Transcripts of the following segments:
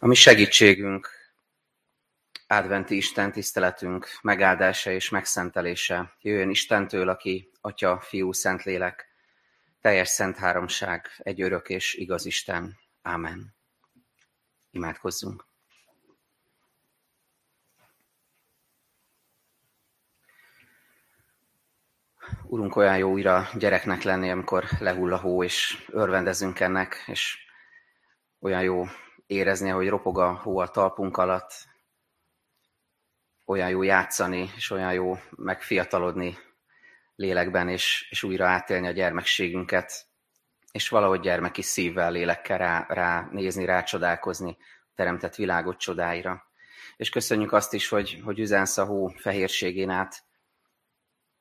Ami segítségünk, adventi Isten tiszteletünk megáldása és megszentelése jöjjön Istentől, aki Atya, Fiú, Szentlélek, teljes szent háromság, egy örök és igaz Isten. Ámen. Imádkozzunk. Urunk, olyan jó újra gyereknek lenni, amikor lehull a hó, és örvendezünk ennek, és olyan jó érezni, hogy ropog a hó a talpunk alatt, olyan jó játszani, és olyan jó megfiatalodni lélekben, és, és újra átélni a gyermekségünket, és valahogy gyermeki szívvel, lélekkel rá, rá nézni, rácsodálkozni a teremtett világot csodáira. És köszönjük azt is, hogy, hogy üzensz a hó fehérségén át.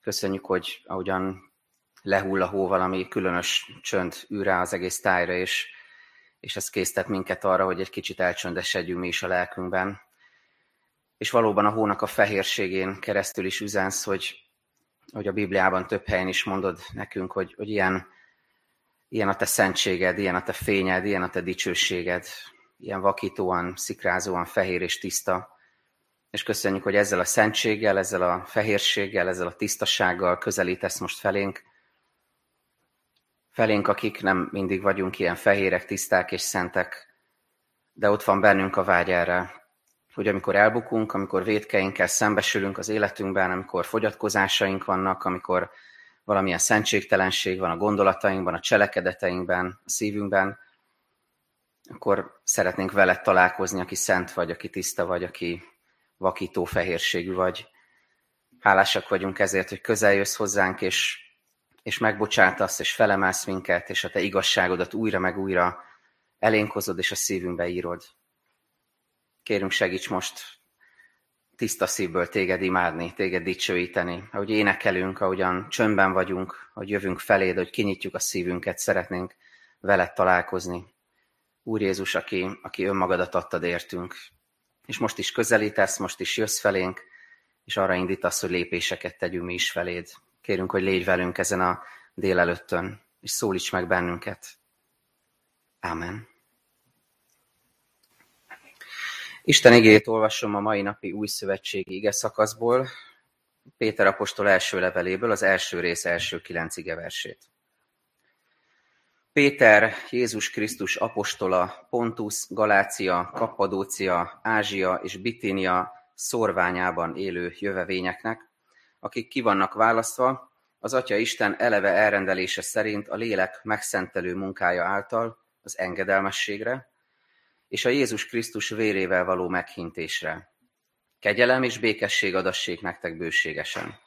Köszönjük, hogy ahogyan lehull a hó valami különös csönd űr az egész tájra, és, és ez késztet minket arra, hogy egy kicsit elcsöndesedjünk mi is a lelkünkben. És valóban a hónak a fehérségén keresztül is üzensz, hogy, hogy a Bibliában több helyen is mondod nekünk, hogy, hogy ilyen, ilyen a te szentséged, ilyen a te fényed, ilyen a te dicsőséged, ilyen vakítóan, szikrázóan fehér és tiszta. És köszönjük, hogy ezzel a szentséggel, ezzel a fehérséggel, ezzel a tisztasággal közelítesz most felénk, felénk, akik nem mindig vagyunk ilyen fehérek, tiszták és szentek, de ott van bennünk a vágy erre, hogy amikor elbukunk, amikor védkeinkkel szembesülünk az életünkben, amikor fogyatkozásaink vannak, amikor valamilyen szentségtelenség van a gondolatainkban, a cselekedeteinkben, a szívünkben, akkor szeretnénk veled találkozni, aki szent vagy, aki tiszta vagy, aki vakító fehérségű vagy. Hálásak vagyunk ezért, hogy közel jössz hozzánk, és és megbocsátasz, és felemelsz minket, és a te igazságodat újra meg újra elénk hozod, és a szívünkbe írod. Kérünk, segíts most tiszta szívből téged imádni, téged dicsőíteni. Ahogy énekelünk, ahogyan csöndben vagyunk, hogy jövünk feléd, hogy kinyitjuk a szívünket, szeretnénk veled találkozni. Úr Jézus, aki, aki önmagadat adtad értünk. És most is közelítesz, most is jössz felénk, és arra indítasz, hogy lépéseket tegyünk mi is feléd. Kérünk, hogy légy velünk ezen a délelőttön, és szólíts meg bennünket. Ámen. Isten igét olvasom a mai napi új szövetségi ige szakaszból, Péter apostol első leveléből, az első rész első kilenc ige versét. Péter, Jézus Krisztus apostola, Pontus, Galácia, Kappadócia, Ázsia és Bitínia szorványában élő jövevényeknek, akik ki vannak választva, az Atya Isten eleve elrendelése szerint a lélek megszentelő munkája által az engedelmességre és a Jézus Krisztus vérével való meghintésre. Kegyelem és békesség adassék nektek bőségesen.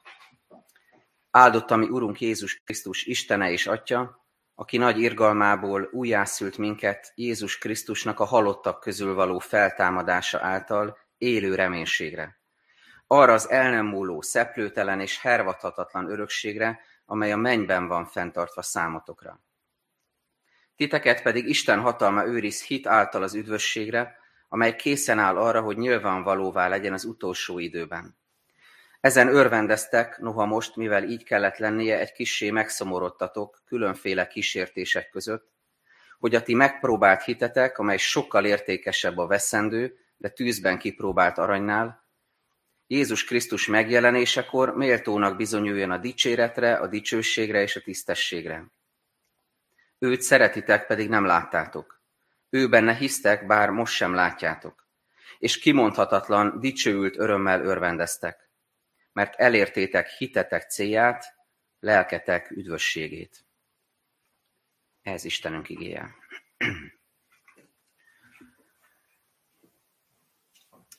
Áldott a mi Urunk Jézus Krisztus Istene és Atya, aki nagy irgalmából újjászült minket Jézus Krisztusnak a halottak közül való feltámadása által élő reménységre arra az el nem múló, szeplőtelen és hervadhatatlan örökségre, amely a mennyben van fenntartva számotokra. Titeket pedig Isten hatalma őriz hit által az üdvösségre, amely készen áll arra, hogy nyilvánvalóvá legyen az utolsó időben. Ezen örvendeztek, noha most, mivel így kellett lennie, egy kissé megszomorodtatok különféle kísértések között, hogy a ti megpróbált hitetek, amely sokkal értékesebb a veszendő, de tűzben kipróbált aranynál, Jézus Krisztus megjelenésekor méltónak bizonyuljon a dicséretre, a dicsőségre és a tisztességre. Őt szeretitek, pedig nem láttátok. Ő benne hisztek, bár most sem látjátok. És kimondhatatlan, dicsőült örömmel örvendeztek, mert elértétek hitetek célját, lelketek üdvösségét. Ez Istenünk igéje.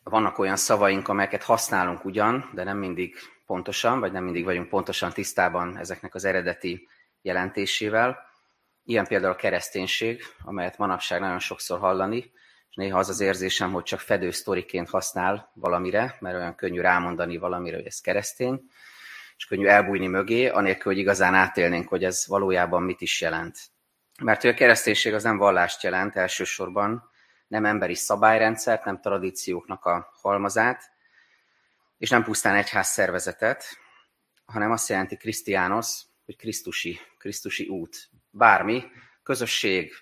vannak olyan szavaink, amelyeket használunk ugyan, de nem mindig pontosan, vagy nem mindig vagyunk pontosan tisztában ezeknek az eredeti jelentésével. Ilyen például a kereszténység, amelyet manapság nagyon sokszor hallani, és néha az az érzésem, hogy csak fedő sztoriként használ valamire, mert olyan könnyű rámondani valamire, hogy ez keresztény, és könnyű elbújni mögé, anélkül, hogy igazán átélnénk, hogy ez valójában mit is jelent. Mert hogy a kereszténység az nem vallást jelent elsősorban, nem emberi szabályrendszert, nem tradícióknak a halmazát, és nem pusztán egyház szervezetet, hanem azt jelenti Krisztiánosz, hogy Krisztusi, Krisztusi út. Bármi, közösség,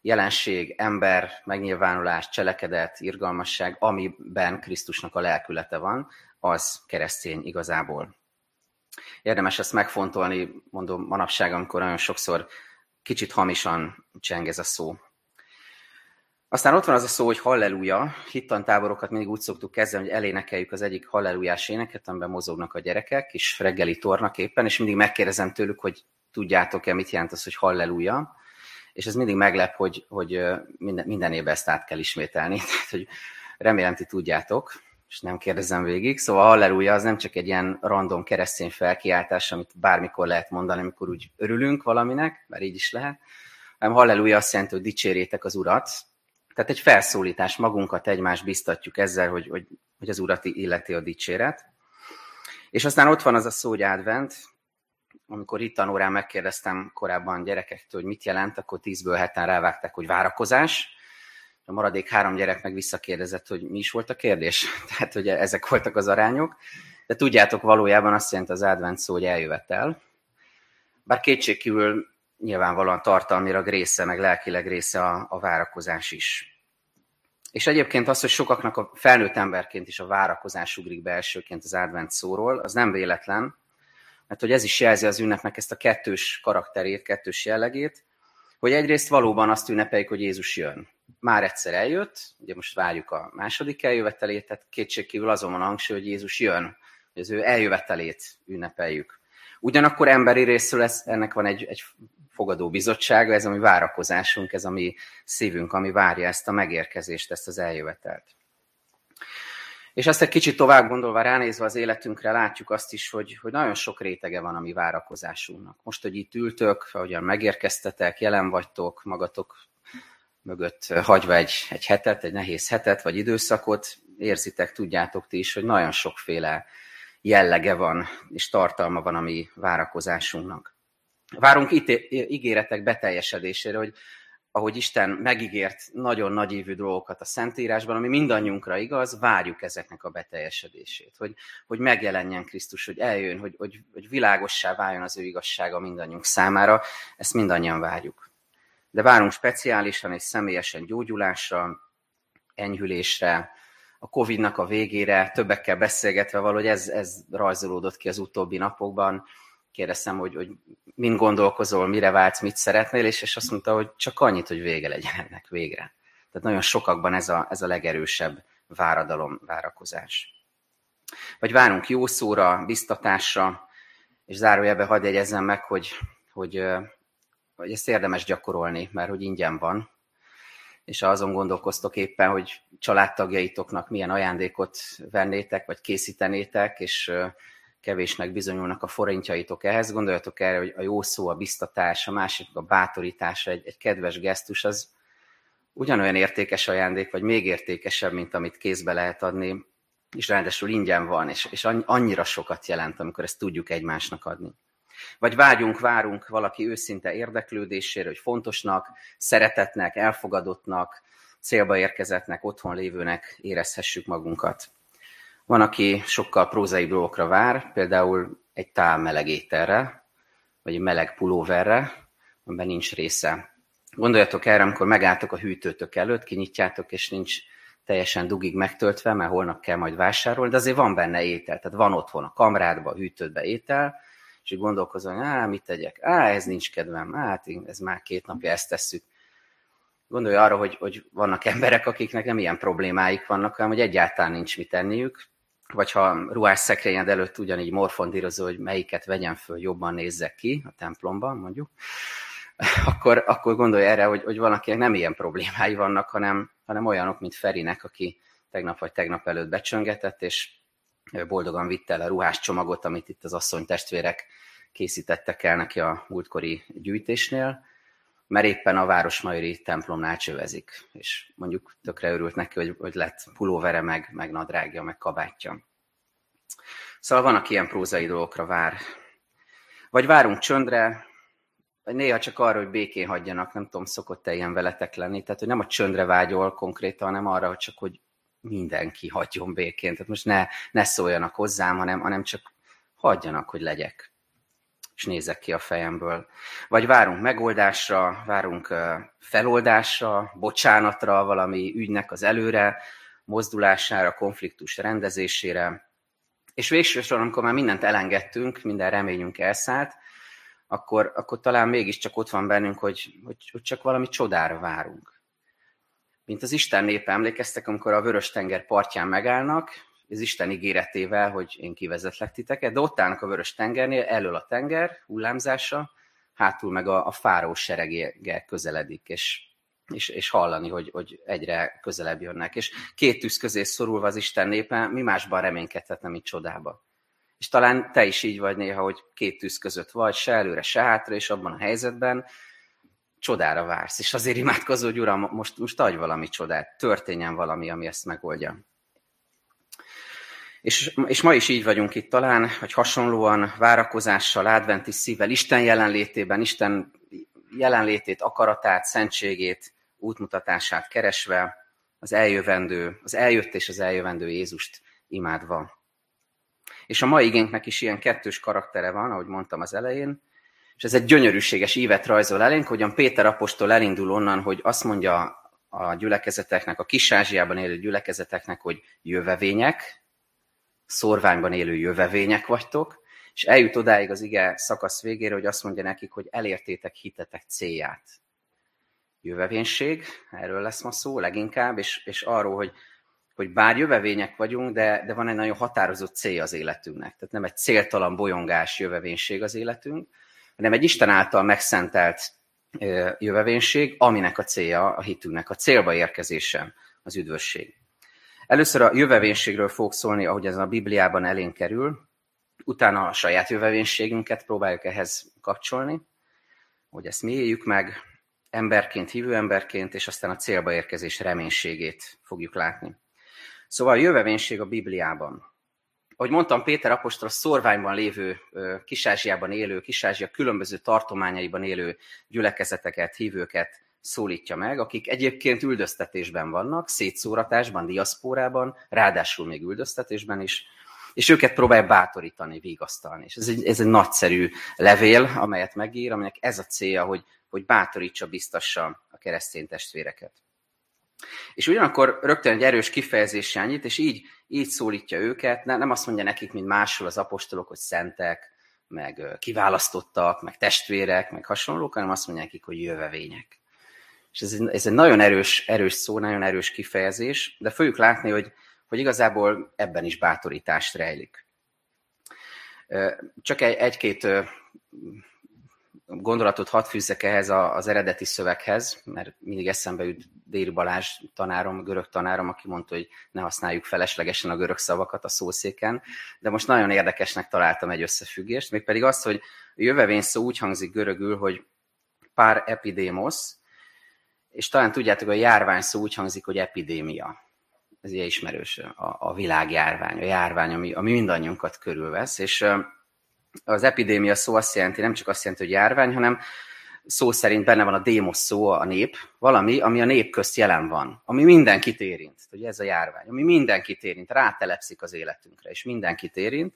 jelenség, ember, megnyilvánulás, cselekedet, irgalmasság, amiben Krisztusnak a lelkülete van, az keresztény igazából. Érdemes ezt megfontolni, mondom, manapság, amikor nagyon sokszor kicsit hamisan cseng ez a szó. Aztán ott van az a szó, hogy halleluja. Hittantáborokat mindig úgy szoktuk kezdeni, hogy elénekeljük az egyik hallelujás éneket, amiben mozognak a gyerekek, és reggeli tornak éppen, és mindig megkérdezem tőlük, hogy tudjátok-e, mit jelent az, hogy halleluja. És ez mindig meglep, hogy, hogy minden, minden évben ezt át kell ismételni. Tehát, hogy remélem, ti tudjátok, és nem kérdezem végig. Szóval halleluja az nem csak egy ilyen random keresztény felkiáltás, amit bármikor lehet mondani, amikor úgy örülünk valaminek, mert így is lehet, hanem halleluja azt jelenti, hogy dicsérjétek az Urat, tehát egy felszólítás, magunkat egymást biztatjuk ezzel, hogy, hogy, hogy az Urat illeti a dicséret. És aztán ott van az a szó, hogy advent, amikor itt tanórán megkérdeztem korábban gyerekektől, hogy mit jelent, akkor tízből heten rávágták, hogy várakozás. A maradék három gyerek meg visszakérdezett, hogy mi is volt a kérdés. Tehát, hogy ezek voltak az arányok. De tudjátok, valójában azt jelenti az advent szó, hogy eljövetel. Bár kétségkívül nyilvánvalóan tartalmilag része, meg lelkileg része a, a várakozás is. És egyébként az, hogy sokaknak a felnőtt emberként is a várakozás ugrik be elsőként az advent szóról, az nem véletlen, mert hogy ez is jelzi az ünnepnek ezt a kettős karakterét, kettős jellegét, hogy egyrészt valóban azt ünnepeljük, hogy Jézus jön. Már egyszer eljött, ugye most várjuk a második eljövetelét, tehát kétségkívül azon van hangsúly, hogy Jézus jön, hogy az ő eljövetelét ünnepeljük. Ugyanakkor emberi részről ez, ennek van egy, egy fogadó bizottsága, ez a mi várakozásunk, ez a mi szívünk, ami várja ezt a megérkezést, ezt az eljövetelt. És azt egy kicsit tovább gondolva, ránézve az életünkre, látjuk azt is, hogy, hogy nagyon sok rétege van a mi várakozásunknak. Most, hogy itt ültök, ahogyan megérkeztetek, jelen vagytok, magatok mögött hagyva egy, egy hetet, egy nehéz hetet, vagy időszakot, érzitek, tudjátok ti is, hogy nagyon sokféle jellege van, és tartalma van a mi várakozásunknak. Várunk itt ígéretek beteljesedésére, hogy ahogy Isten megígért nagyon nagy évű dolgokat a Szentírásban, ami mindannyiunkra igaz, várjuk ezeknek a beteljesedését. Hogy, hogy megjelenjen Krisztus, hogy eljön, hogy, hogy, hogy világossá váljon az ő igazsága mindannyiunk számára. Ezt mindannyian várjuk. De várunk speciálisan és személyesen gyógyulásra, enyhülésre, a Covid-nak a végére, többekkel beszélgetve valahogy ez, ez rajzolódott ki az utóbbi napokban, kérdeztem, hogy, hogy mind gondolkozol, mire váltsz, mit szeretnél, és, és azt mondta, hogy csak annyit, hogy vége legyen ennek végre. Tehát nagyon sokakban ez a, ez a legerősebb váradalom, várakozás. Vagy várunk jó szóra, biztatásra, és zárójelbe hadd jegyezzem meg, hogy, hogy, hogy ezt érdemes gyakorolni, mert hogy ingyen van, és azon gondolkoztok éppen, hogy családtagjaitoknak milyen ajándékot vennétek, vagy készítenétek, és kevésnek bizonyulnak a forintjaitok ehhez. Gondoljatok erre, hogy a jó szó, a biztatás, a másik a bátorítása, egy, egy kedves gesztus, az ugyanolyan értékes ajándék, vagy még értékesebb, mint amit kézbe lehet adni, és ráadásul ingyen van, és, és annyira sokat jelent, amikor ezt tudjuk egymásnak adni. Vagy vágyunk, várunk valaki őszinte érdeklődésére, hogy fontosnak, szeretetnek, elfogadottnak, célba érkezetnek, otthon lévőnek érezhessük magunkat. Van, aki sokkal prózai dolgokra vár, például egy tál meleg ételre, vagy egy meleg pulóverre, amiben nincs része. Gondoljatok erre, amikor megálltok a hűtőtök előtt, kinyitjátok, és nincs teljesen dugig megtöltve, mert holnap kell majd vásárolni, de azért van benne étel, tehát van otthon a kamrádba, a hűtődbe étel, és így gondolkozom, hogy á, mit tegyek, á, ez nincs kedvem, hát ez már két napja ezt tesszük. Gondolj arra, hogy, hogy vannak emberek, akiknek nem ilyen problémáik vannak, hanem hogy egyáltalán nincs mit tenniük, vagy ha ruhás szekrényed előtt ugyanígy morfondírozó, hogy melyiket vegyen föl, jobban nézzek ki a templomban, mondjuk, akkor, akkor gondolj erre, hogy, hogy van, akinek nem ilyen problémái vannak, hanem, hanem olyanok, mint Ferinek, aki tegnap vagy tegnap előtt becsöngetett, és boldogan vitte el a ruhás csomagot, amit itt az asszony testvérek készítettek el neki a múltkori gyűjtésnél, mert éppen a Városmajori templomnál csövezik, és mondjuk tökre örült neki, hogy, hogy lett pulóvere, meg, meg nadrágja, meg kabátja. Szóval van, aki ilyen prózai dolgokra vár. Vagy várunk csöndre, vagy néha csak arra, hogy békén hagyjanak, nem tudom, szokott-e ilyen veletek lenni, tehát hogy nem a csöndre vágyol konkrétan, hanem arra, hogy csak, hogy mindenki hagyjon békén. Tehát most ne, ne szóljanak hozzám, hanem, hanem csak hagyjanak, hogy legyek. És nézek ki a fejemből. Vagy várunk megoldásra, várunk feloldásra, bocsánatra, valami ügynek az előre mozdulására, konfliktus rendezésére. És végsősorban, amikor már mindent elengedtünk, minden reményünk elszállt, akkor, akkor talán mégiscsak ott van bennünk, hogy, hogy, hogy csak valami csodára várunk. Mint az Isten népe emlékeztek, amikor a Vörös-tenger partján megállnak, az Isten ígéretével, hogy én kivezetlek titeket, de ott állnak a Vörös tengernél, elől a tenger hullámzása, hátul meg a, a fáró seregége közeledik, és, és, és hallani, hogy, hogy egyre közelebb jönnek. És két tűz közé szorulva az Isten népe, mi másban reménykedhetne, mint csodába. És talán te is így vagy néha, hogy két tűz között vagy, se előre, se hátra, és abban a helyzetben csodára vársz. És azért imádkozó, hogy Uram, most, most adj valami csodát, történjen valami, ami ezt megoldja. És, és ma is így vagyunk itt talán, hogy hasonlóan várakozással, adventi szívvel, Isten jelenlétében, Isten jelenlétét, akaratát, szentségét, útmutatását keresve, az eljövendő, az eljött és az eljövendő Jézust imádva. És a mai igénknek is ilyen kettős karaktere van, ahogy mondtam az elején, és ez egy gyönyörűséges ívet rajzol elénk, hogyan Péter apostol elindul onnan, hogy azt mondja a gyülekezeteknek, a kis élő gyülekezeteknek, hogy jövevények, szorványban élő jövevények vagytok, és eljut odáig az ige szakasz végére, hogy azt mondja nekik, hogy elértétek hitetek célját. Jövevénység, erről lesz ma szó leginkább, és, és arról, hogy, hogy bár jövevények vagyunk, de, de van egy nagyon határozott cél az életünknek. Tehát nem egy céltalan bolyongás jövevénység az életünk, hanem egy Isten által megszentelt jövevénység, aminek a célja a hitünknek, a célba érkezése, az üdvösség. Először a jövevénységről fog szólni, ahogy ez a Bibliában elénk kerül, utána a saját jövevénységünket próbáljuk ehhez kapcsolni, hogy ezt mi éljük meg, emberként, hívő emberként, és aztán a célba érkezés reménységét fogjuk látni. Szóval a jövevénység a Bibliában. Ahogy mondtam, Péter apostol szorványban lévő, Kisázsiában élő, Kisázsia különböző tartományaiban élő gyülekezeteket, hívőket szólítja meg, akik egyébként üldöztetésben vannak, szétszóratásban, diaszpórában, ráadásul még üldöztetésben is, és őket próbálja bátorítani, vigasztalni. És ez egy, ez egy nagyszerű levél, amelyet megír, aminek ez a célja, hogy, hogy bátorítsa, biztassa a keresztény testvéreket. És ugyanakkor rögtön egy erős kifejezés nyit, és így, így szólítja őket, nem azt mondja nekik, mint máshol az apostolok, hogy szentek, meg kiválasztottak, meg testvérek, meg hasonlók, hanem azt mondja nekik, hogy jövevények. És ez, ez egy nagyon erős, erős szó, nagyon erős kifejezés, de fogjuk látni, hogy, hogy igazából ebben is bátorítást rejlik. Csak egy, egy-két gondolatot hadd fűzzek ehhez az eredeti szöveghez, mert mindig eszembe jut Déri Balázs tanárom, görög tanárom, aki mondta, hogy ne használjuk feleslegesen a görög szavakat a szószéken, de most nagyon érdekesnek találtam egy összefüggést, mégpedig azt, hogy a szó úgy hangzik görögül, hogy pár epidémos, és talán tudjátok, a járvány szó úgy hangzik, hogy epidémia. Ez ilyen ismerős, a, a világjárvány, a járvány, ami, ami mindannyiunkat körülvesz, és az epidémia szó azt jelenti, nem csak azt jelenti, hogy járvány, hanem szó szerint benne van a démos szó, a nép, valami, ami a nép közt jelen van, ami mindenkit érint. Ugye ez a járvány, ami mindenkit érint, rátelepszik az életünkre, és mindenkit érint.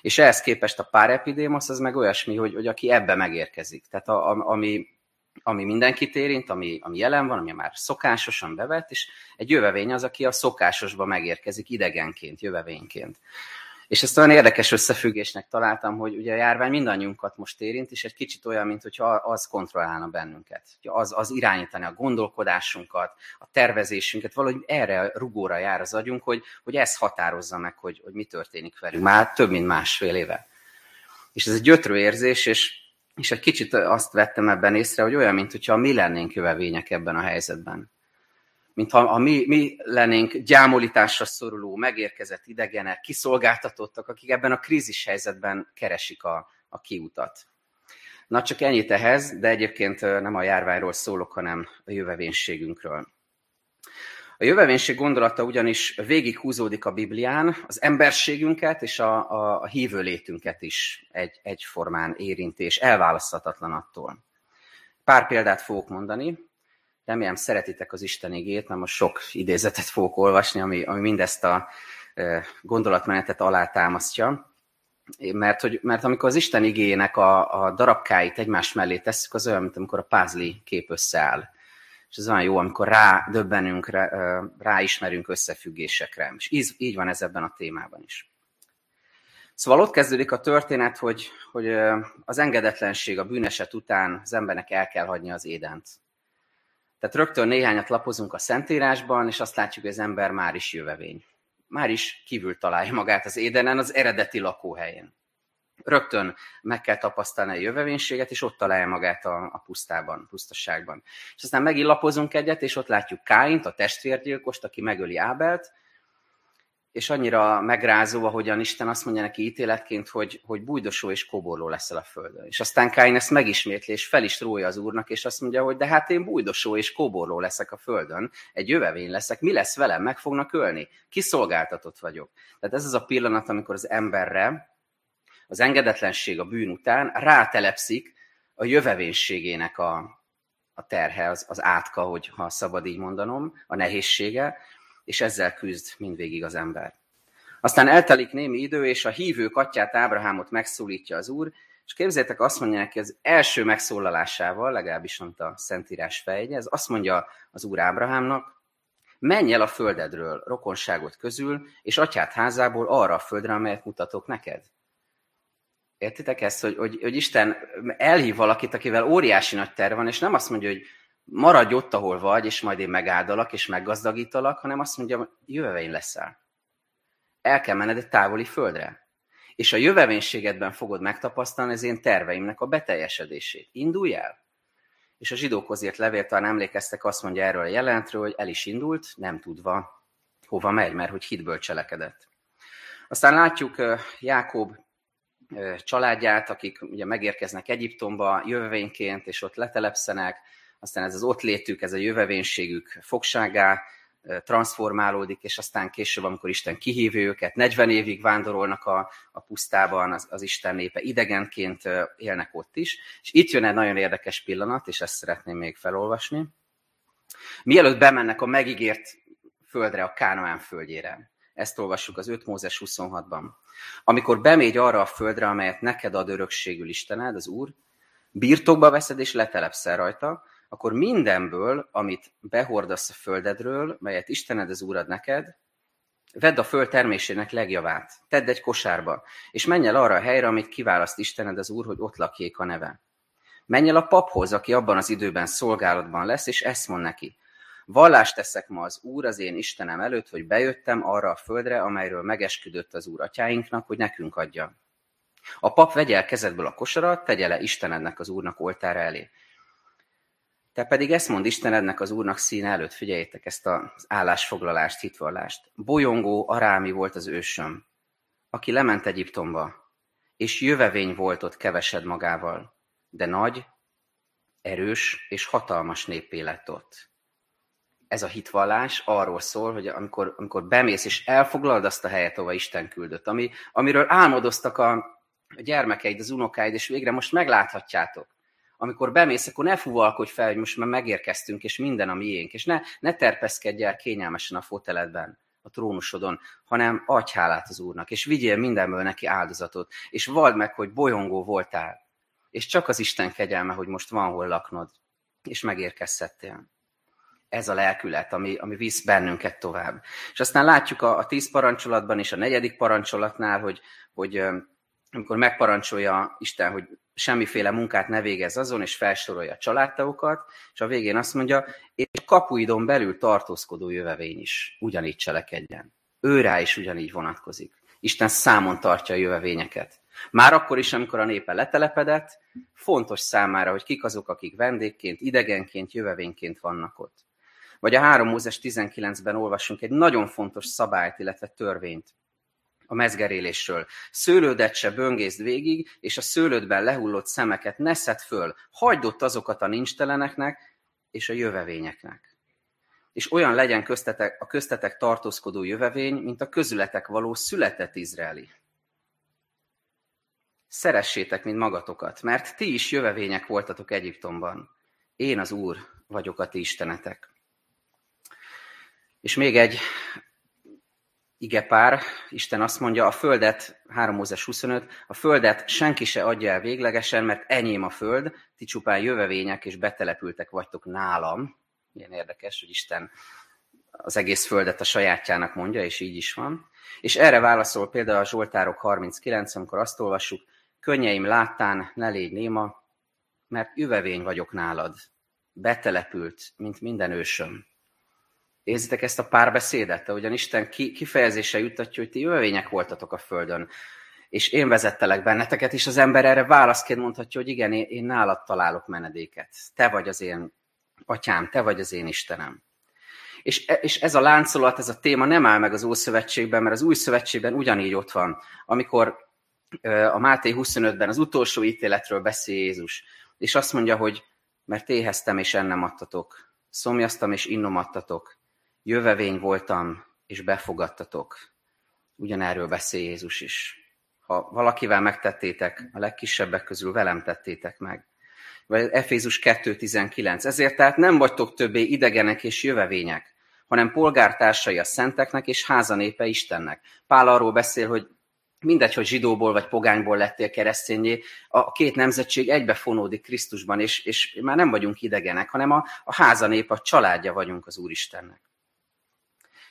És ehhez képest a pár epidémos az meg olyasmi, hogy, hogy aki ebbe megérkezik. Tehát a, a, ami ami mindenkit érint, ami, ami jelen van, ami már szokásosan bevett, és egy jövevény az, aki a szokásosba megérkezik idegenként, jövevényként. És ezt olyan érdekes összefüggésnek találtam, hogy ugye a járvány mindannyiunkat most érint, és egy kicsit olyan, mint hogyha az kontrollálna bennünket. Az, az irányítani a gondolkodásunkat, a tervezésünket, valahogy erre rugóra jár az agyunk, hogy, hogy ez határozza meg, hogy, hogy mi történik velünk. Már több mint másfél éve. És ez egy gyötrő érzés, és és egy kicsit azt vettem ebben észre, hogy olyan, mintha mi lennénk jövevények ebben a helyzetben. Mintha ha mi, mi lennénk gyámolításra szoruló, megérkezett idegenek, kiszolgáltatottak, akik ebben a krízis helyzetben keresik a, a kiutat. Na csak ennyit ehhez, de egyébként nem a járványról szólok, hanem a jövevénységünkről. A jövevénység gondolata ugyanis végig húzódik a Biblián, az emberségünket és a, a, a hívő létünket is egy, egyformán érinti, és elválaszthatatlan attól. Pár példát fogok mondani, remélem szeretitek az Isten igét, mert most sok idézetet fogok olvasni, ami, ami mindezt a gondolatmenetet alátámasztja. mert, hogy, mert amikor az Isten igényének a, a darabkáit egymás mellé tesszük, az olyan, mint amikor a pázli kép összeáll. És ez olyan jó, amikor rá döbbenünk, rá, ráismerünk összefüggésekre. És így, így van ez ebben a témában is. Szóval ott kezdődik a történet, hogy, hogy az engedetlenség a bűneset után az embernek el kell hagyni az édent. Tehát rögtön néhányat lapozunk a Szentírásban, és azt látjuk, hogy az ember már is jövevény. Már is kívül találja magát az édenen, az eredeti lakóhelyén. Rögtön meg kell tapasztalni a jövevénységet, és ott találja magát a, a pusztában, pusztaságban. És aztán megint lapozunk egyet, és ott látjuk Káint, a testvérgyilkost, aki megöli Ábelt, és annyira megrázó, ahogyan Isten azt mondja neki ítéletként, hogy, hogy bújdosó és koborló leszel a földön. És aztán Káin ezt megismétli, és fel is rója az úrnak, és azt mondja, hogy de hát én bújdosó és koborló leszek a földön, egy jövevény leszek, mi lesz velem, meg fognak ölni, kiszolgáltatott vagyok. Tehát ez az a pillanat, amikor az emberre az engedetlenség a bűn után rátelepszik a jövevénységének a, a terhe, az, az átka, hogy ha szabad így mondanom, a nehézsége, és ezzel küzd mindvégig az ember. Aztán eltelik némi idő, és a hívő atyát Ábrahámot megszólítja az úr, és képzeljétek, azt mondja neki az első megszólalásával, legalábbis mondta a Szentírás fejgye, ez azt mondja az úr Ábrahámnak, menj el a földedről, rokonságot közül, és atyát házából arra a földre, amelyet mutatok neked. Értitek ezt, hogy, hogy, hogy Isten elhív valakit, akivel óriási nagy terv van, és nem azt mondja, hogy maradj ott, ahol vagy, és majd én megáldalak, és meggazdagítalak, hanem azt mondja, jövevény leszel. El kell menned egy távoli földre. És a jövevénységedben fogod megtapasztalni az én terveimnek a beteljesedését. Indulj el! És a zsidókhoz írt levél, talán emlékeztek, azt mondja erről a jelentről, hogy el is indult, nem tudva, hova megy, mert hogy hitből cselekedett. Aztán látjuk Jákob családját, akik ugye megérkeznek Egyiptomba jövevényként, és ott letelepszenek, aztán ez az ott létük, ez a jövevénységük fogságá transformálódik, és aztán később, amikor Isten kihívja őket, 40 évig vándorolnak a, a pusztában, az, az Isten népe idegenként élnek ott is. És itt jön egy nagyon érdekes pillanat, és ezt szeretném még felolvasni. Mielőtt bemennek a megígért földre, a Kánoán földjére. Ezt olvassuk az 5 Mózes 26-ban. Amikor bemégy arra a földre, amelyet neked ad örökségül Istened, az Úr, birtokba veszed és letelepszel rajta, akkor mindenből, amit behordasz a földedről, melyet Istened az Úrad neked, vedd a föld termésének legjavát, tedd egy kosárba, és menj el arra a helyre, amit kiválaszt Istened az Úr, hogy ott lakjék a neve. Menj el a paphoz, aki abban az időben szolgálatban lesz, és ezt mond neki. Vallást teszek ma az Úr az én Istenem előtt, hogy bejöttem arra a földre, amelyről megesküdött az Úr atyáinknak, hogy nekünk adja. A pap vegye el kezedből a kosarat, tegye le Istenednek az Úrnak oltára elé. Te pedig ezt mond Istenednek az Úrnak színe előtt, figyeljétek ezt az állásfoglalást, hitvallást. Bolyongó arámi volt az ősöm, aki lement Egyiptomba, és jövevény volt ott kevesed magával, de nagy, erős és hatalmas néppé lett ott. Ez a hitvallás arról szól, hogy amikor, amikor bemész és elfoglalod azt a helyet, ahova Isten küldött, ami, amiről álmodoztak a, a gyermekeid, az unokáid, és végre most megláthatjátok amikor bemész, akkor ne fuvalkodj fel, hogy most már megérkeztünk, és minden a miénk, és ne, ne terpeszkedj el kényelmesen a foteledben, a trónusodon, hanem adj hálát az Úrnak, és vigyél mindenből neki áldozatot, és vald meg, hogy bolyongó voltál, és csak az Isten kegyelme, hogy most van hol laknod, és megérkezhettél. Ez a lelkület, ami, ami visz bennünket tovább. És aztán látjuk a, a tíz parancsolatban és a negyedik parancsolatnál, hogy, hogy amikor megparancsolja Isten, hogy semmiféle munkát ne végez azon, és felsorolja a családtagokat, és a végén azt mondja, és kapuidon belül tartózkodó jövevény is ugyanígy cselekedjen. Ő rá is ugyanígy vonatkozik. Isten számon tartja a jövevényeket. Már akkor is, amikor a népe letelepedett, fontos számára, hogy kik azok, akik vendégként, idegenként, jövevényként vannak ott. Vagy a 3 Mózes 19-ben olvasunk egy nagyon fontos szabályt, illetve törvényt, a mezgerélésről. Szőlődet se böngészt végig, és a szőlődben lehullott szemeket ne szed föl. Hagyd ott azokat a nincsteleneknek és a jövevényeknek. És olyan legyen köztetek, a köztetek tartózkodó jövevény, mint a közületek való született izraeli. Szeressétek, mint magatokat, mert ti is jövevények voltatok Egyiptomban. Én az Úr vagyok a ti istenetek. És még egy igepár, Isten azt mondja, a földet, 3 Mózes 25, a földet senki se adja el véglegesen, mert enyém a föld, ti csupán jövevények és betelepültek vagytok nálam. Milyen érdekes, hogy Isten az egész földet a sajátjának mondja, és így is van. És erre válaszol például a Zsoltárok 39, amikor azt olvassuk, könnyeim láttán, ne légy néma, mert jövevény vagyok nálad, betelepült, mint minden ősöm. Érzitek ezt a párbeszédet, ahogyan Isten kifejezése juttatja, hogy ti jövevények voltatok a földön, és én vezettelek benneteket, és az ember erre válaszként mondhatja, hogy igen, én, én nálad találok menedéket. Te vagy az én atyám, te vagy az én Istenem. És, e, és ez a láncolat, ez a téma nem áll meg az Ószövetségben, mert az Új Szövetségben ugyanígy ott van. Amikor a Máté 25-ben az utolsó ítéletről beszél Jézus, és azt mondja, hogy mert éheztem és ennem adtatok, szomjaztam és innom adtatok, jövevény voltam és befogadtatok. Ugyanerről beszél Jézus is. Ha valakivel megtettétek, a legkisebbek közül velem tettétek meg. Vagy Efézus 2.19. Ezért tehát nem vagytok többé idegenek és jövevények, hanem polgártársai a szenteknek és házanépe Istennek. Pál arról beszél, hogy mindegy, hogy zsidóból vagy pogányból lettél keresztényé, a két nemzetség egybefonódik Krisztusban, és, és már nem vagyunk idegenek, hanem a, a házanép, a családja vagyunk az Úristennek.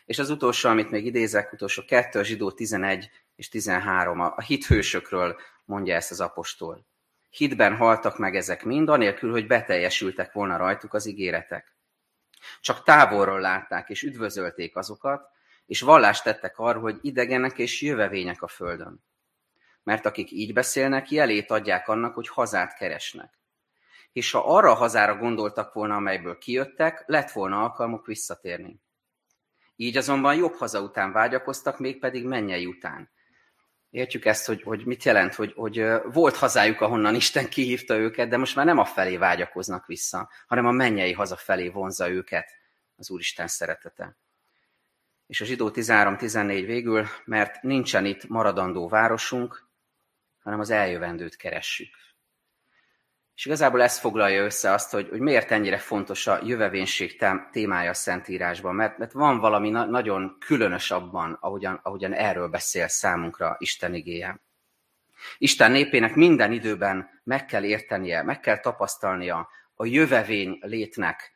És az utolsó, amit még idézek, utolsó kettő, a zsidó 11 és 13, a, hithősökről mondja ezt az apostol. Hitben haltak meg ezek mind, anélkül, hogy beteljesültek volna rajtuk az ígéretek. Csak távolról látták és üdvözölték azokat, és vallást tettek arra, hogy idegenek és jövevények a földön. Mert akik így beszélnek, jelét adják annak, hogy hazát keresnek. És ha arra a hazára gondoltak volna, amelyből kijöttek, lett volna alkalmuk visszatérni. Így azonban jobb haza után vágyakoztak, mégpedig mennyei után. Értjük ezt, hogy, hogy mit jelent, hogy, hogy volt hazájuk, ahonnan Isten kihívta őket, de most már nem a felé vágyakoznak vissza, hanem a mennyei haza felé vonza őket az Úristen szeretete. És a zsidó 13-14 végül, mert nincsen itt maradandó városunk, hanem az eljövendőt keressük. És igazából ez foglalja össze azt, hogy, hogy miért ennyire fontos a jövevénység témája a Szentírásban, mert, mert van valami na- nagyon különös abban, ahogyan, ahogyan erről beszél számunkra Isten igéje. Isten népének minden időben meg kell értenie, meg kell tapasztalnia a jövevény létnek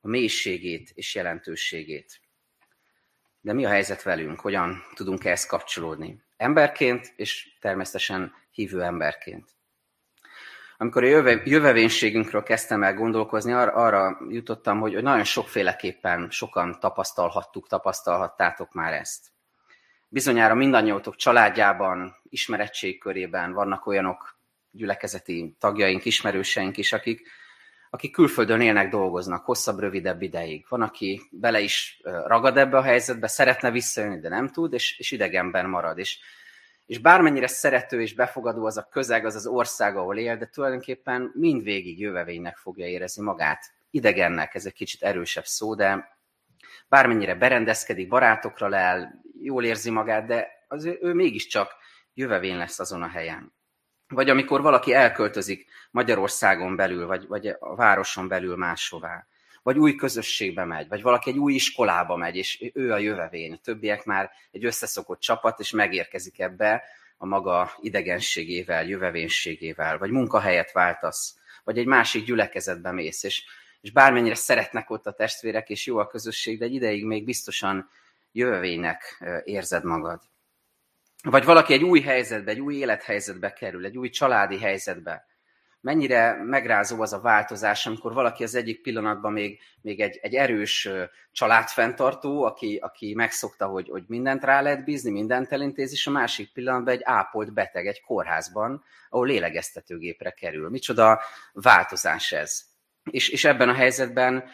a mélységét és jelentőségét. De mi a helyzet velünk? Hogyan tudunk ehhez kapcsolódni? Emberként és természetesen hívő emberként. Amikor a jöve, jövevénységünkről kezdtem el gondolkozni, arra, arra jutottam, hogy nagyon sokféleképpen sokan tapasztalhattuk, tapasztalhattátok már ezt. Bizonyára mindannyiótok családjában, ismerettség körében vannak olyanok gyülekezeti tagjaink, ismerőseink is, akik, akik külföldön élnek, dolgoznak hosszabb, rövidebb ideig. Van, aki bele is ragad ebbe a helyzetbe, szeretne visszajönni, de nem tud, és, és idegenben marad. És és bármennyire szerető és befogadó az a közeg, az az ország, ahol él, de tulajdonképpen mindvégig jövevénynek fogja érezni magát. Idegennek, ez egy kicsit erősebb szó, de bármennyire berendezkedik, barátokra lel, jól érzi magát, de az ő, ő mégiscsak jövevény lesz azon a helyen. Vagy amikor valaki elköltözik Magyarországon belül, vagy, vagy a városon belül máshová vagy új közösségbe megy, vagy valaki egy új iskolába megy, és ő a jövevény. A többiek már egy összeszokott csapat, és megérkezik ebbe a maga idegenségével, jövevénységével, vagy munkahelyet váltasz, vagy egy másik gyülekezetbe mész, és, és bármennyire szeretnek ott a testvérek, és jó a közösség, de egy ideig még biztosan jövevénynek érzed magad. Vagy valaki egy új helyzetbe, egy új élethelyzetbe kerül, egy új családi helyzetbe, mennyire megrázó az a változás, amikor valaki az egyik pillanatban még, még egy, egy erős családfenntartó, aki, aki megszokta, hogy, hogy mindent rá lehet bízni, mindent elintéz, és a másik pillanatban egy ápolt beteg egy kórházban, ahol lélegeztetőgépre kerül. Micsoda változás ez. És, és ebben a helyzetben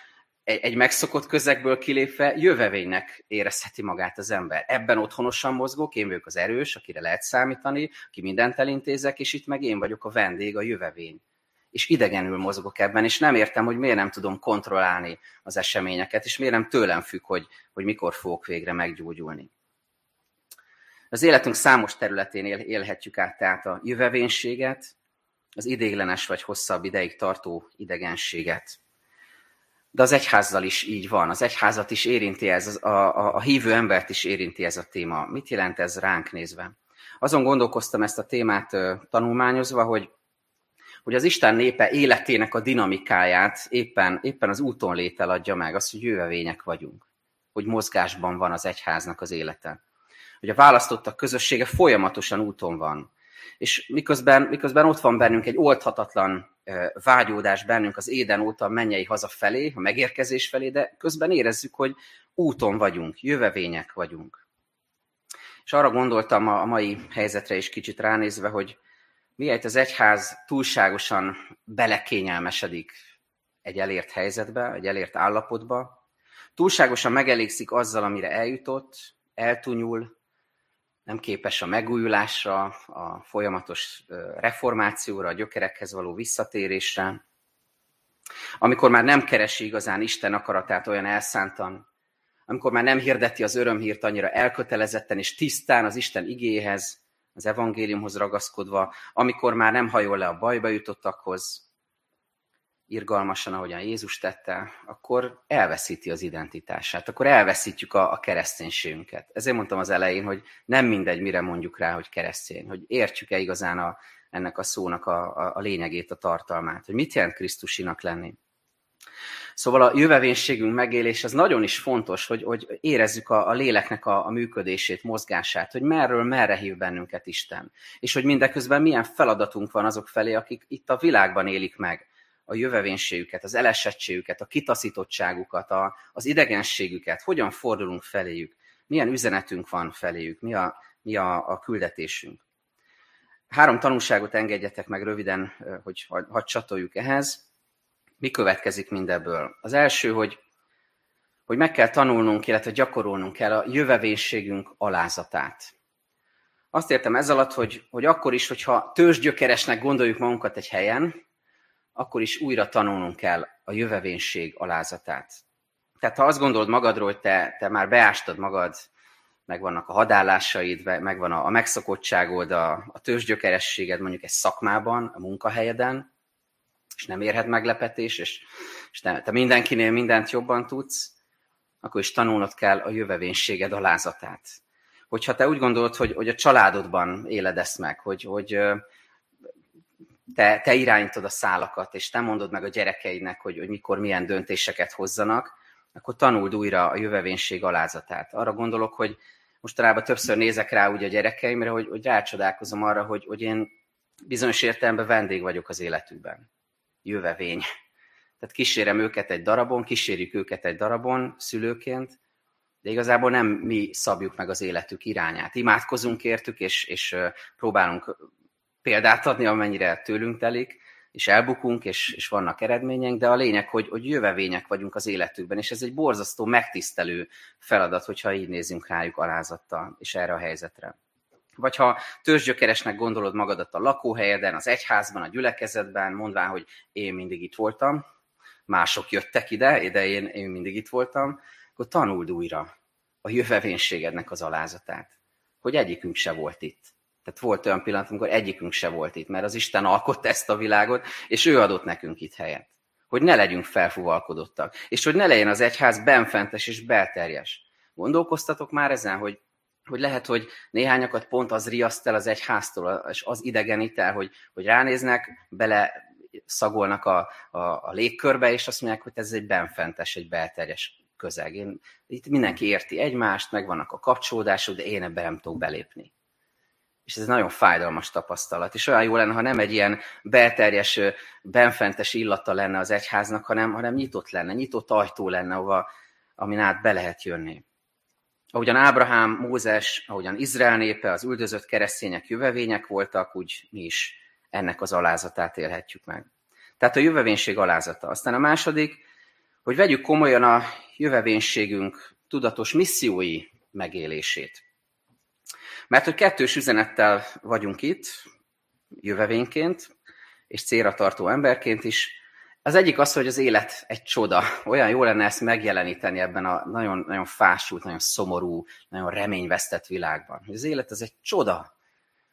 egy, egy megszokott közegből kilépve jövevénynek érezheti magát az ember. Ebben otthonosan mozgok, én vagyok az erős, akire lehet számítani, aki mindent elintézek, és itt meg én vagyok a vendég, a jövevény. És idegenül mozgok ebben, és nem értem, hogy miért nem tudom kontrollálni az eseményeket, és miért nem tőlem függ, hogy, hogy mikor fogok végre meggyógyulni. Az életünk számos területén él, élhetjük át tehát a jövevénységet, az idéglenes vagy hosszabb ideig tartó idegenséget De az egyházzal is így van, az egyházat is érinti ez, a, a, a hívő embert is érinti ez a téma. Mit jelent ez ránk nézve? Azon gondolkoztam ezt a témát tanulmányozva, hogy, hogy az Isten népe életének a dinamikáját éppen, éppen az úton létel adja meg, az, hogy jövevények vagyunk, hogy mozgásban van az egyháznak az élete. Hogy a választottak közössége folyamatosan úton van. És miközben, miközben ott van bennünk egy oldhatatlan vágyódás bennünk az éden óta mennyei haza felé, a megérkezés felé, de közben érezzük, hogy úton vagyunk, jövevények vagyunk. És arra gondoltam a mai helyzetre is kicsit ránézve, hogy miért az egyház túlságosan belekényelmesedik egy elért helyzetbe, egy elért állapotba, túlságosan megelégszik azzal, amire eljutott, eltunyul, nem képes a megújulásra, a folyamatos reformációra, a gyökerekhez való visszatérésre, amikor már nem keresi igazán Isten akaratát olyan elszántan, amikor már nem hirdeti az örömhírt annyira elkötelezetten és tisztán az Isten igéhez, az evangéliumhoz ragaszkodva, amikor már nem hajol le a bajba jutottakhoz, irgalmasan, ahogyan Jézus tette, akkor elveszíti az identitását, akkor elveszítjük a, a kereszténységünket. Ezért mondtam az elején, hogy nem mindegy, mire mondjuk rá, hogy keresztény, hogy értjük-e igazán a, ennek a szónak a, a, a lényegét, a tartalmát, hogy mit jelent Krisztusinak lenni. Szóval a jövevénységünk megélés az nagyon is fontos, hogy, hogy érezzük a, a léleknek a, a működését, mozgását, hogy merről merre hív bennünket Isten. És hogy mindeközben milyen feladatunk van azok felé, akik itt a világban élik meg a jövevénységüket, az elesettségüket, a kitaszítottságukat, a, az idegenségüket, hogyan fordulunk feléjük, milyen üzenetünk van feléjük, mi a, mi a, a küldetésünk. Három tanulságot engedjetek meg röviden, hogy hadd csatoljuk ehhez. Mi következik mindebből? Az első, hogy, hogy meg kell tanulnunk, illetve gyakorolnunk kell a jövevénységünk alázatát. Azt értem ez alatt, hogy, hogy akkor is, hogyha tőzsgyökeresnek gondoljuk magunkat egy helyen, akkor is újra tanulnunk kell a jövevénység alázatát. Tehát ha azt gondolod magadról, hogy te, te már beástad magad, megvannak a hadállásaid, megvan a, a megszokottságod, a, a tőzsgyökerességed mondjuk egy szakmában, a munkahelyeden, és nem érhet meglepetés, és, és te, te mindenkinél mindent jobban tudsz, akkor is tanulnod kell a jövevénységed alázatát. Hogyha te úgy gondolod, hogy, hogy a családodban éled ezt meg, hogy, hogy te, te irányítod a szálakat, és te mondod meg a gyerekeidnek, hogy, hogy mikor milyen döntéseket hozzanak, akkor tanuld újra a jövevénység alázatát. Arra gondolok, hogy mostanában többször nézek rá úgy a gyerekeimre, hogy, hogy rácsodálkozom arra, hogy, hogy én bizonyos értelemben vendég vagyok az életükben. Jövevény. Tehát kísérem őket egy darabon, kísérjük őket egy darabon szülőként, de igazából nem mi szabjuk meg az életük irányát. Imádkozunk értük, és, és próbálunk példát adni, amennyire tőlünk telik, és elbukunk, és, és vannak eredményeink, de a lényeg, hogy, hogy jövevények vagyunk az életükben, és ez egy borzasztó, megtisztelő feladat, hogyha így nézünk rájuk alázattal, és erre a helyzetre. Vagy ha törzsgyökeresnek gondolod magadat a lakóhelyeden, az egyházban, a gyülekezetben, mondván, hogy én mindig itt voltam, mások jöttek ide, de én, én mindig itt voltam, akkor tanuld újra a jövevénységednek az alázatát, hogy egyikünk se volt itt tehát volt olyan pillanat, amikor egyikünk se volt itt, mert az Isten alkotta ezt a világot, és ő adott nekünk itt helyet. Hogy ne legyünk felfúvalkodottak, és hogy ne legyen az egyház benfentes és belterjes. Gondolkoztatok már ezen, hogy, hogy lehet, hogy néhányakat pont az riaszt el az egyháztól, és az idegenít el, hogy, hogy ránéznek, bele szagolnak a, a, a légkörbe, és azt mondják, hogy ez egy benfentes, egy belterjes közeg. Én, itt mindenki érti egymást, megvannak a kapcsolódások, de én ebben nem tudok belépni és ez nagyon fájdalmas tapasztalat. És olyan jó lenne, ha nem egy ilyen belterjes, benfentes illata lenne az egyháznak, hanem, hanem nyitott lenne, nyitott ajtó lenne, ahova, amin át be lehet jönni. Ahogyan Ábrahám, Mózes, ahogyan Izrael népe, az üldözött keresztények jövevények voltak, úgy mi is ennek az alázatát élhetjük meg. Tehát a jövevénység alázata. Aztán a második, hogy vegyük komolyan a jövevénységünk tudatos missziói megélését. Mert hogy kettős üzenettel vagyunk itt, jövevényként, és célra tartó emberként is. Az egyik az, hogy az élet egy csoda. Olyan jó lenne ezt megjeleníteni ebben a nagyon, nagyon fásult, nagyon szomorú, nagyon reményvesztett világban. Az élet az egy csoda.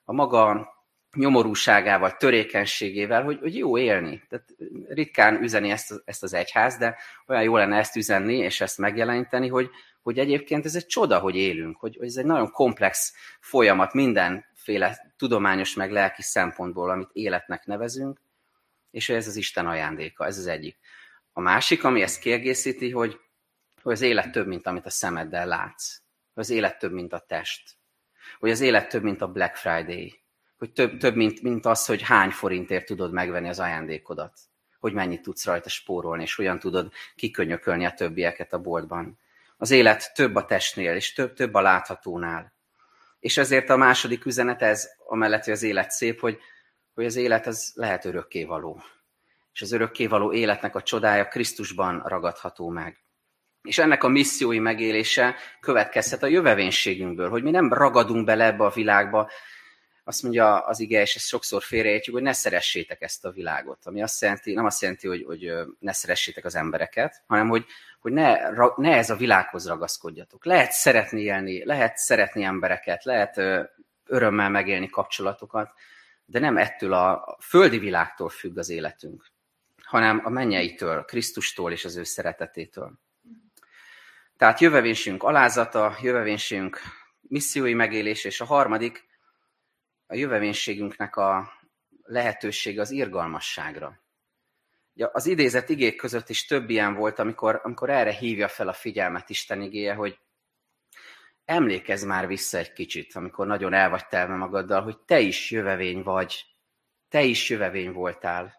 A maga nyomorúságával, törékenységével, hogy, hogy jó élni. Tehát ritkán üzeni ezt, ezt az egyház, de olyan jó lenne ezt üzenni, és ezt megjeleníteni, hogy, hogy egyébként ez egy csoda, hogy élünk, hogy, hogy ez egy nagyon komplex folyamat mindenféle tudományos meg lelki szempontból, amit életnek nevezünk, és ez az Isten ajándéka, ez az egyik. A másik, ami ezt kiegészíti, hogy, hogy az élet több, mint amit a szemeddel látsz. Hogy az élet több, mint a test. Hogy az élet több, mint a Black Friday hogy több, több mint, mint az, hogy hány forintért tudod megvenni az ajándékodat, hogy mennyit tudsz rajta spórolni, és hogyan tudod kikönyökölni a többieket a boltban. Az élet több a testnél, és több, több a láthatónál. És ezért a második üzenet ez, amellett, hogy az élet szép, hogy, hogy az élet az lehet örökkévaló. És az örökkévaló életnek a csodája Krisztusban ragadható meg. És ennek a missziói megélése következhet a jövevénységünkből, hogy mi nem ragadunk bele ebbe a világba, azt mondja az ige, és ezt sokszor félreértjük, hogy ne szeressétek ezt a világot. Ami azt jelenti, nem azt jelenti, hogy, hogy ne szeressétek az embereket, hanem hogy, hogy ne, ne ez a világhoz ragaszkodjatok. Lehet szeretni élni, lehet szeretni embereket, lehet örömmel megélni kapcsolatokat, de nem ettől a földi világtól függ az életünk, hanem a mennyeitől, Krisztustól és az ő szeretetétől. Tehát jövevénységünk alázata, jövevénységünk missziói megélés, és a harmadik, a jövevénységünknek a lehetőség az irgalmasságra. Ugye az idézett igék között is több ilyen volt, amikor, amikor erre hívja fel a figyelmet Isten igéje, hogy emlékezz már vissza egy kicsit, amikor nagyon el vagy telve magaddal, hogy te is jövevény vagy, te is jövevény voltál,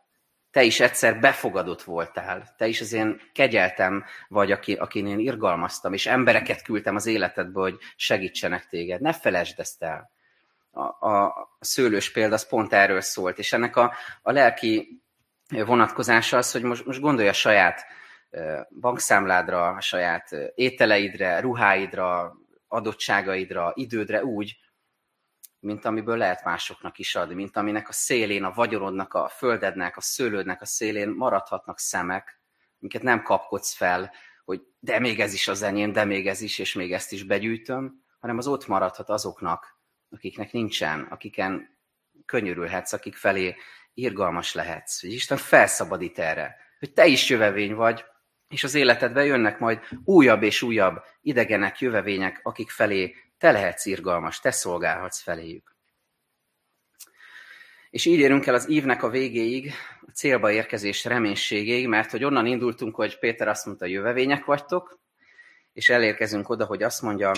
te is egyszer befogadott voltál, te is az én kegyeltem vagy, aki, akin én irgalmaztam, és embereket küldtem az életedbe, hogy segítsenek téged. Ne felejtsd ezt el a, a szőlős példa az pont erről szólt, és ennek a, a lelki vonatkozása az, hogy most, most gondolj a saját bankszámládra, a saját ételeidre, ruháidra, adottságaidra, idődre úgy, mint amiből lehet másoknak is adni, mint aminek a szélén, a vagyonodnak, a földednek, a szőlődnek a szélén maradhatnak szemek, amiket nem kapkodsz fel, hogy de még ez is az enyém, de még ez is, és még ezt is begyűjtöm, hanem az ott maradhat azoknak, akiknek nincsen, akiken könyörülhetsz, akik felé irgalmas lehetsz. Hogy Isten felszabadít erre, hogy te is jövevény vagy, és az életedbe jönnek majd újabb és újabb idegenek, jövevények, akik felé te lehetsz irgalmas, te szolgálhatsz feléjük. És így érünk el az ívnek a végéig, a célba érkezés reménységéig, mert hogy onnan indultunk, hogy Péter azt mondta, jövevények vagytok, és elérkezünk oda, hogy azt mondja,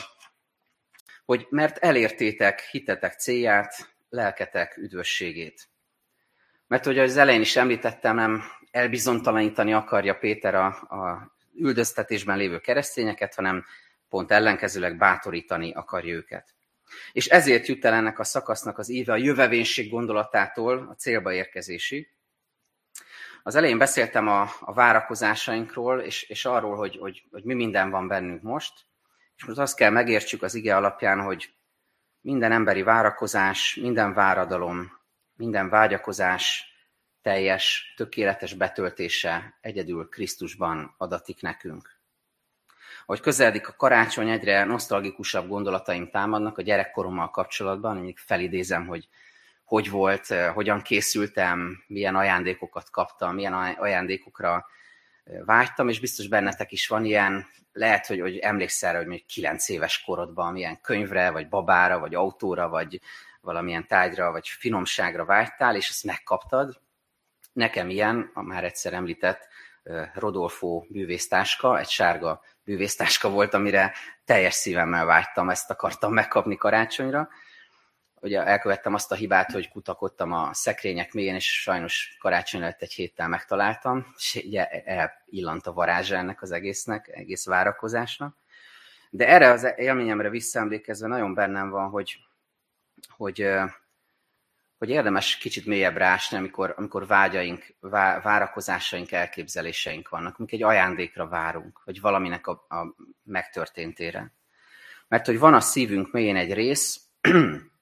hogy mert elértétek hitetek célját, lelketek üdvösségét. Mert hogy az elején is említettem, nem elbizontalanítani akarja Péter a, a üldöztetésben lévő keresztényeket, hanem pont ellenkezőleg bátorítani akarja őket. És ezért jut el ennek a szakasznak az íve a jövevénység gondolatától a célba érkezésig. Az elején beszéltem a, a várakozásainkról, és, és arról, hogy, hogy, hogy mi minden van bennünk most, és most azt kell megértsük az ige alapján, hogy minden emberi várakozás, minden váradalom, minden vágyakozás teljes, tökéletes betöltése egyedül Krisztusban adatik nekünk. Ahogy közeledik a karácsony, egyre nosztalgikusabb gondolataim támadnak a gyerekkorommal kapcsolatban, mindig felidézem, hogy hogy volt, hogyan készültem, milyen ajándékokat kaptam, milyen ajándékokra vágytam, és biztos bennetek is van ilyen, lehet, hogy, hogy emlékszel, hogy még kilenc éves korodban milyen könyvre, vagy babára, vagy autóra, vagy valamilyen tárgyra, vagy finomságra vágytál, és ezt megkaptad. Nekem ilyen, a már egyszer említett Rodolfo bűvésztáska, egy sárga bűvésztáska volt, amire teljes szívemmel vágytam, ezt akartam megkapni karácsonyra, ugye elkövettem azt a hibát, hogy kutakodtam a szekrények mélyén, és sajnos karácsony előtt egy héttel megtaláltam, és ugye elillant a varázsa ennek az egésznek, egész várakozásnak. De erre az élményemre visszaemlékezve nagyon bennem van, hogy, hogy, hogy érdemes kicsit mélyebbre ásni, amikor, amikor vágyaink, vá, várakozásaink, elképzeléseink vannak, amikor egy ajándékra várunk, vagy valaminek a, a megtörténtére. Mert hogy van a szívünk mélyén egy rész,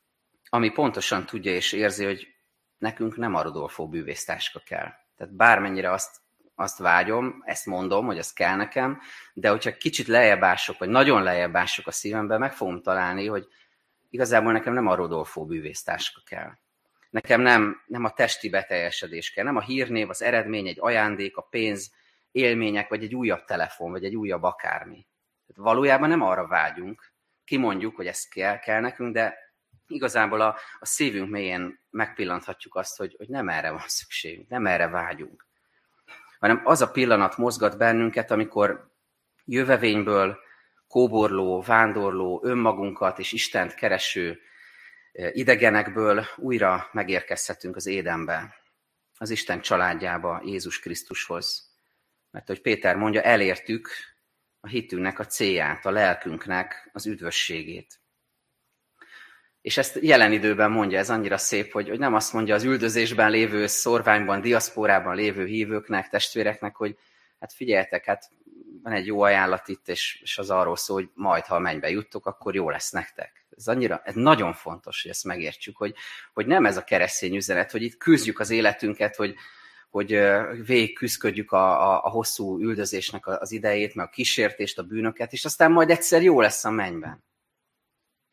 ami pontosan tudja és érzi, hogy nekünk nem a Rodolfo bűvésztáska kell. Tehát bármennyire azt, azt vágyom, ezt mondom, hogy az kell nekem, de hogyha kicsit lejjebb ások, vagy nagyon lejjebb ások a szívembe, meg fogom találni, hogy igazából nekem nem a Rodolfo bűvésztáska kell. Nekem nem, nem a testi beteljesedés kell, nem a hírnév, az eredmény, egy ajándék, a pénz, élmények, vagy egy újabb telefon, vagy egy újabb akármi. Tehát valójában nem arra vágyunk, kimondjuk, hogy ez kell, kell nekünk, de igazából a, a szívünk mélyén megpillanthatjuk azt, hogy, hogy nem erre van szükségünk, nem erre vágyunk. Hanem az a pillanat mozgat bennünket, amikor jövevényből kóborló, vándorló, önmagunkat és Istent kereső eh, idegenekből újra megérkezhetünk az édenbe, az Isten családjába, Jézus Krisztushoz. Mert hogy Péter mondja, elértük a hitünknek a célját, a lelkünknek az üdvösségét. És ezt jelen időben mondja, ez annyira szép, hogy, hogy nem azt mondja az üldözésben lévő, szorványban, diaszporában lévő hívőknek, testvéreknek, hogy hát figyeljetek, hát van egy jó ajánlat itt, és, és az arról szól, hogy majd, ha mennybe juttok, akkor jó lesz nektek. Ez annyira, ez nagyon fontos, hogy ezt megértsük, hogy, hogy nem ez a keresztény üzenet, hogy itt küzdjük az életünket, hogy, hogy végig küzdködjük a, a, a hosszú üldözésnek az idejét, meg a kísértést, a bűnöket, és aztán majd egyszer jó lesz a mennyben.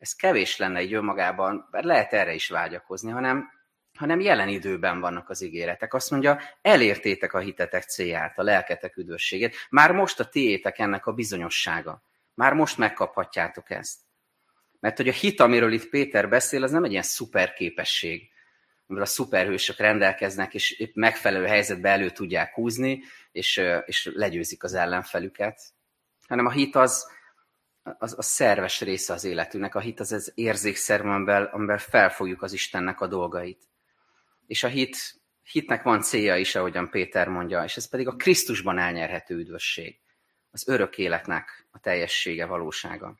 Ez kevés lenne így önmagában, bár lehet erre is vágyakozni, hanem, hanem jelen időben vannak az ígéretek. Azt mondja, elértétek a hitetek célját, a lelketek üdvösségét. Már most a tiétek ennek a bizonyossága. Már most megkaphatjátok ezt. Mert hogy a hit, amiről itt Péter beszél, az nem egy ilyen szuper képesség, amivel a szuperhősök rendelkeznek, és épp megfelelő helyzetbe elő tudják húzni, és, és legyőzik az ellenfelüket. Hanem a hit az, az a szerves része az életünknek. A hit az az érzékszerv, amiben, amiben felfogjuk az Istennek a dolgait. És a hit, hitnek van célja is, ahogyan Péter mondja, és ez pedig a Krisztusban elnyerhető üdvösség. Az örök életnek a teljessége, valósága.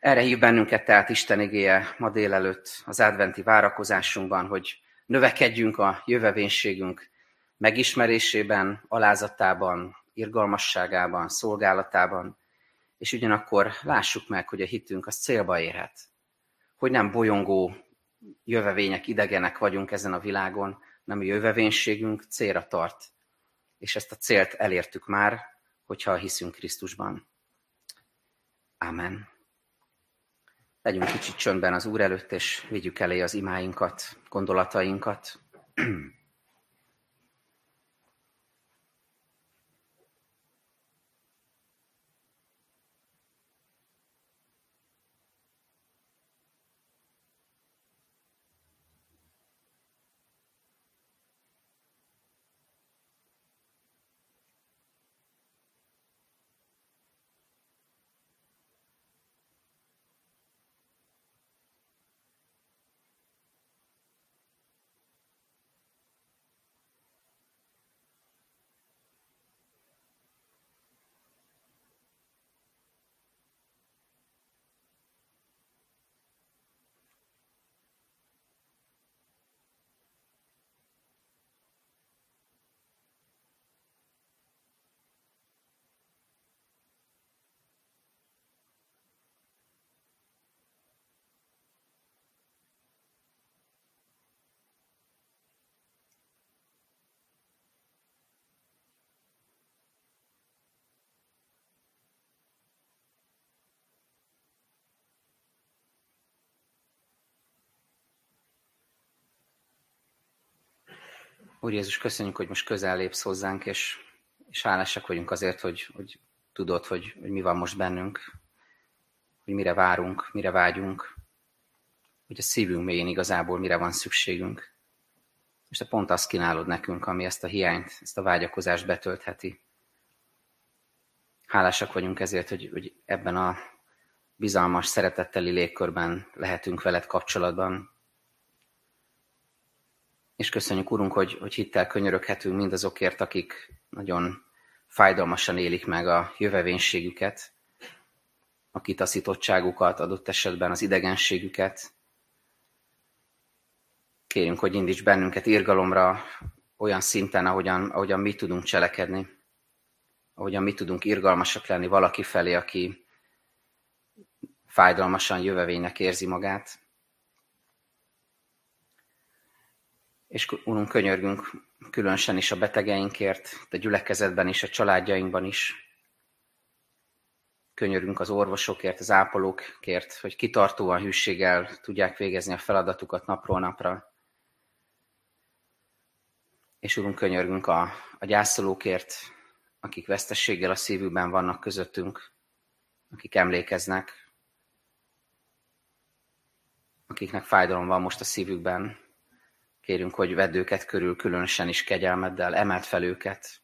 Erre hív bennünket tehát Isten igéje ma délelőtt az adventi várakozásunkban, hogy növekedjünk a jövevénységünk megismerésében, alázatában, irgalmasságában, szolgálatában, és ugyanakkor lássuk meg, hogy a hitünk az célba érhet. Hogy nem bolyongó jövevények, idegenek vagyunk ezen a világon, nem a jövevénységünk célra tart. És ezt a célt elértük már, hogyha hiszünk Krisztusban. Amen. Legyünk kicsit csöndben az Úr előtt, és vigyük elé az imáinkat, gondolatainkat. Úr Jézus, köszönjük, hogy most közel lépsz hozzánk, és, és hálásak vagyunk azért, hogy, hogy tudod, hogy, hogy mi van most bennünk, hogy mire várunk, mire vágyunk, hogy a szívünk mélyén igazából mire van szükségünk. És te pont azt kínálod nekünk, ami ezt a hiányt, ezt a vágyakozást betöltheti. Hálásak vagyunk ezért, hogy, hogy ebben a bizalmas, szeretetteli légkörben lehetünk veled kapcsolatban, és köszönjük, Urunk, hogy, hogy hittel könyöröghetünk mindazokért, akik nagyon fájdalmasan élik meg a jövevénységüket, a kitaszítottságukat, adott esetben az idegenségüket. Kérünk, hogy indíts bennünket irgalomra olyan szinten, ahogyan, ahogyan mi tudunk cselekedni, ahogyan mi tudunk irgalmasak lenni valaki felé, aki fájdalmasan jövevénynek érzi magát. És Urunk, könyörgünk különösen is a betegeinkért, a gyülekezetben is, a családjainkban is. Könyörünk az orvosokért, az ápolókért, hogy kitartóan hűséggel tudják végezni a feladatukat napról napra. És Urunk, könyörgünk a, a gyászolókért, akik vesztességgel a szívükben vannak közöttünk, akik emlékeznek, akiknek fájdalom van most a szívükben. Kérünk, hogy vedd őket körül különösen is kegyelmeddel, emelt fel őket,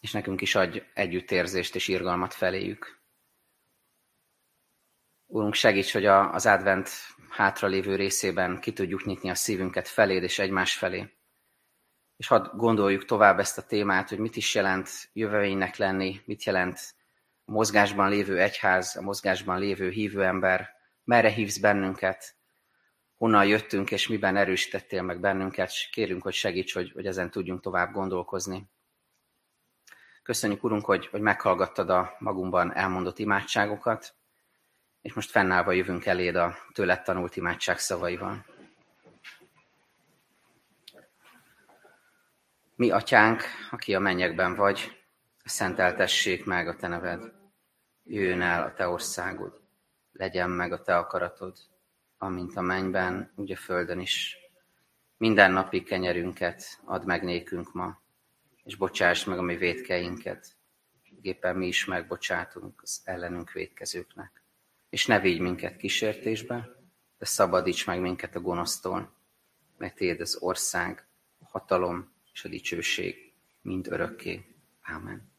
és nekünk is adj együttérzést és irgalmat feléjük. Úrunk, segíts, hogy az advent hátralévő részében ki tudjuk nyitni a szívünket feléd és egymás felé. És hadd gondoljuk tovább ezt a témát, hogy mit is jelent jövőjének lenni, mit jelent a mozgásban lévő egyház, a mozgásban lévő hívő ember, merre hívsz bennünket, honnan jöttünk, és miben erősítettél meg bennünket, és kérünk, hogy segíts, hogy, hogy ezen tudjunk tovább gondolkozni. Köszönjük, Urunk, hogy, hogy meghallgattad a magunkban elmondott imádságokat, és most fennállva jövünk eléd a tőled tanult imádság szavaival. Mi, atyánk, aki a mennyekben vagy, szenteltessék meg a te neved. Jöjjön el a te országod, legyen meg a te akaratod, amint a mennyben, úgy a földön is. Minden napi kenyerünket add meg nékünk ma, és bocsáss meg a mi védkeinket, éppen mi is megbocsátunk az ellenünk védkezőknek. És ne vigy minket kísértésbe, de szabadíts meg minket a gonosztól, mert Téd az ország, a hatalom és a dicsőség mind örökké. Amen.